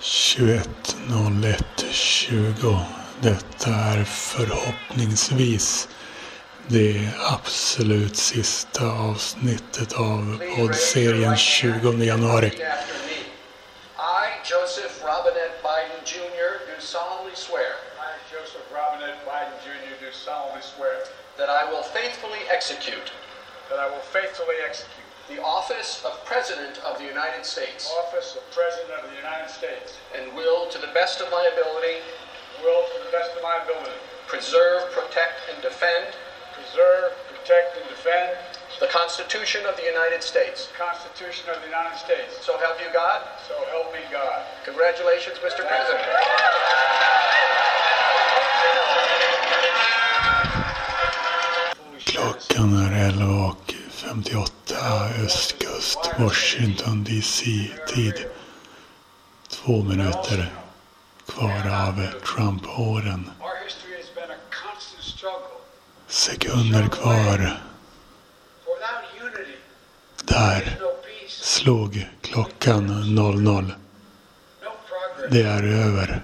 21.01.20. Detta är förhoppningsvis det absolut sista avsnittet av poddserien 20 januari. I, Joseph Robinette Biden Jr., do solemnly swear I, Joseph Robinette Biden Jr., do solemnly swear that I will faithfully execute that I will faithfully execute the office of President of the United States the office of President of the United States, and will, to the best of my ability, will, to the best of my ability, preserve, protect, and defend preserve, protect, and defend the Constitution of the United States. the Constitution of the United States. So help you God. So help me God. Congratulations, Mr. President. Klockan är 58 östkust, Washington DC-tid. Två minuter kvar av Trump-åren. Sekunder kvar. Där slog klockan 00. Det är över.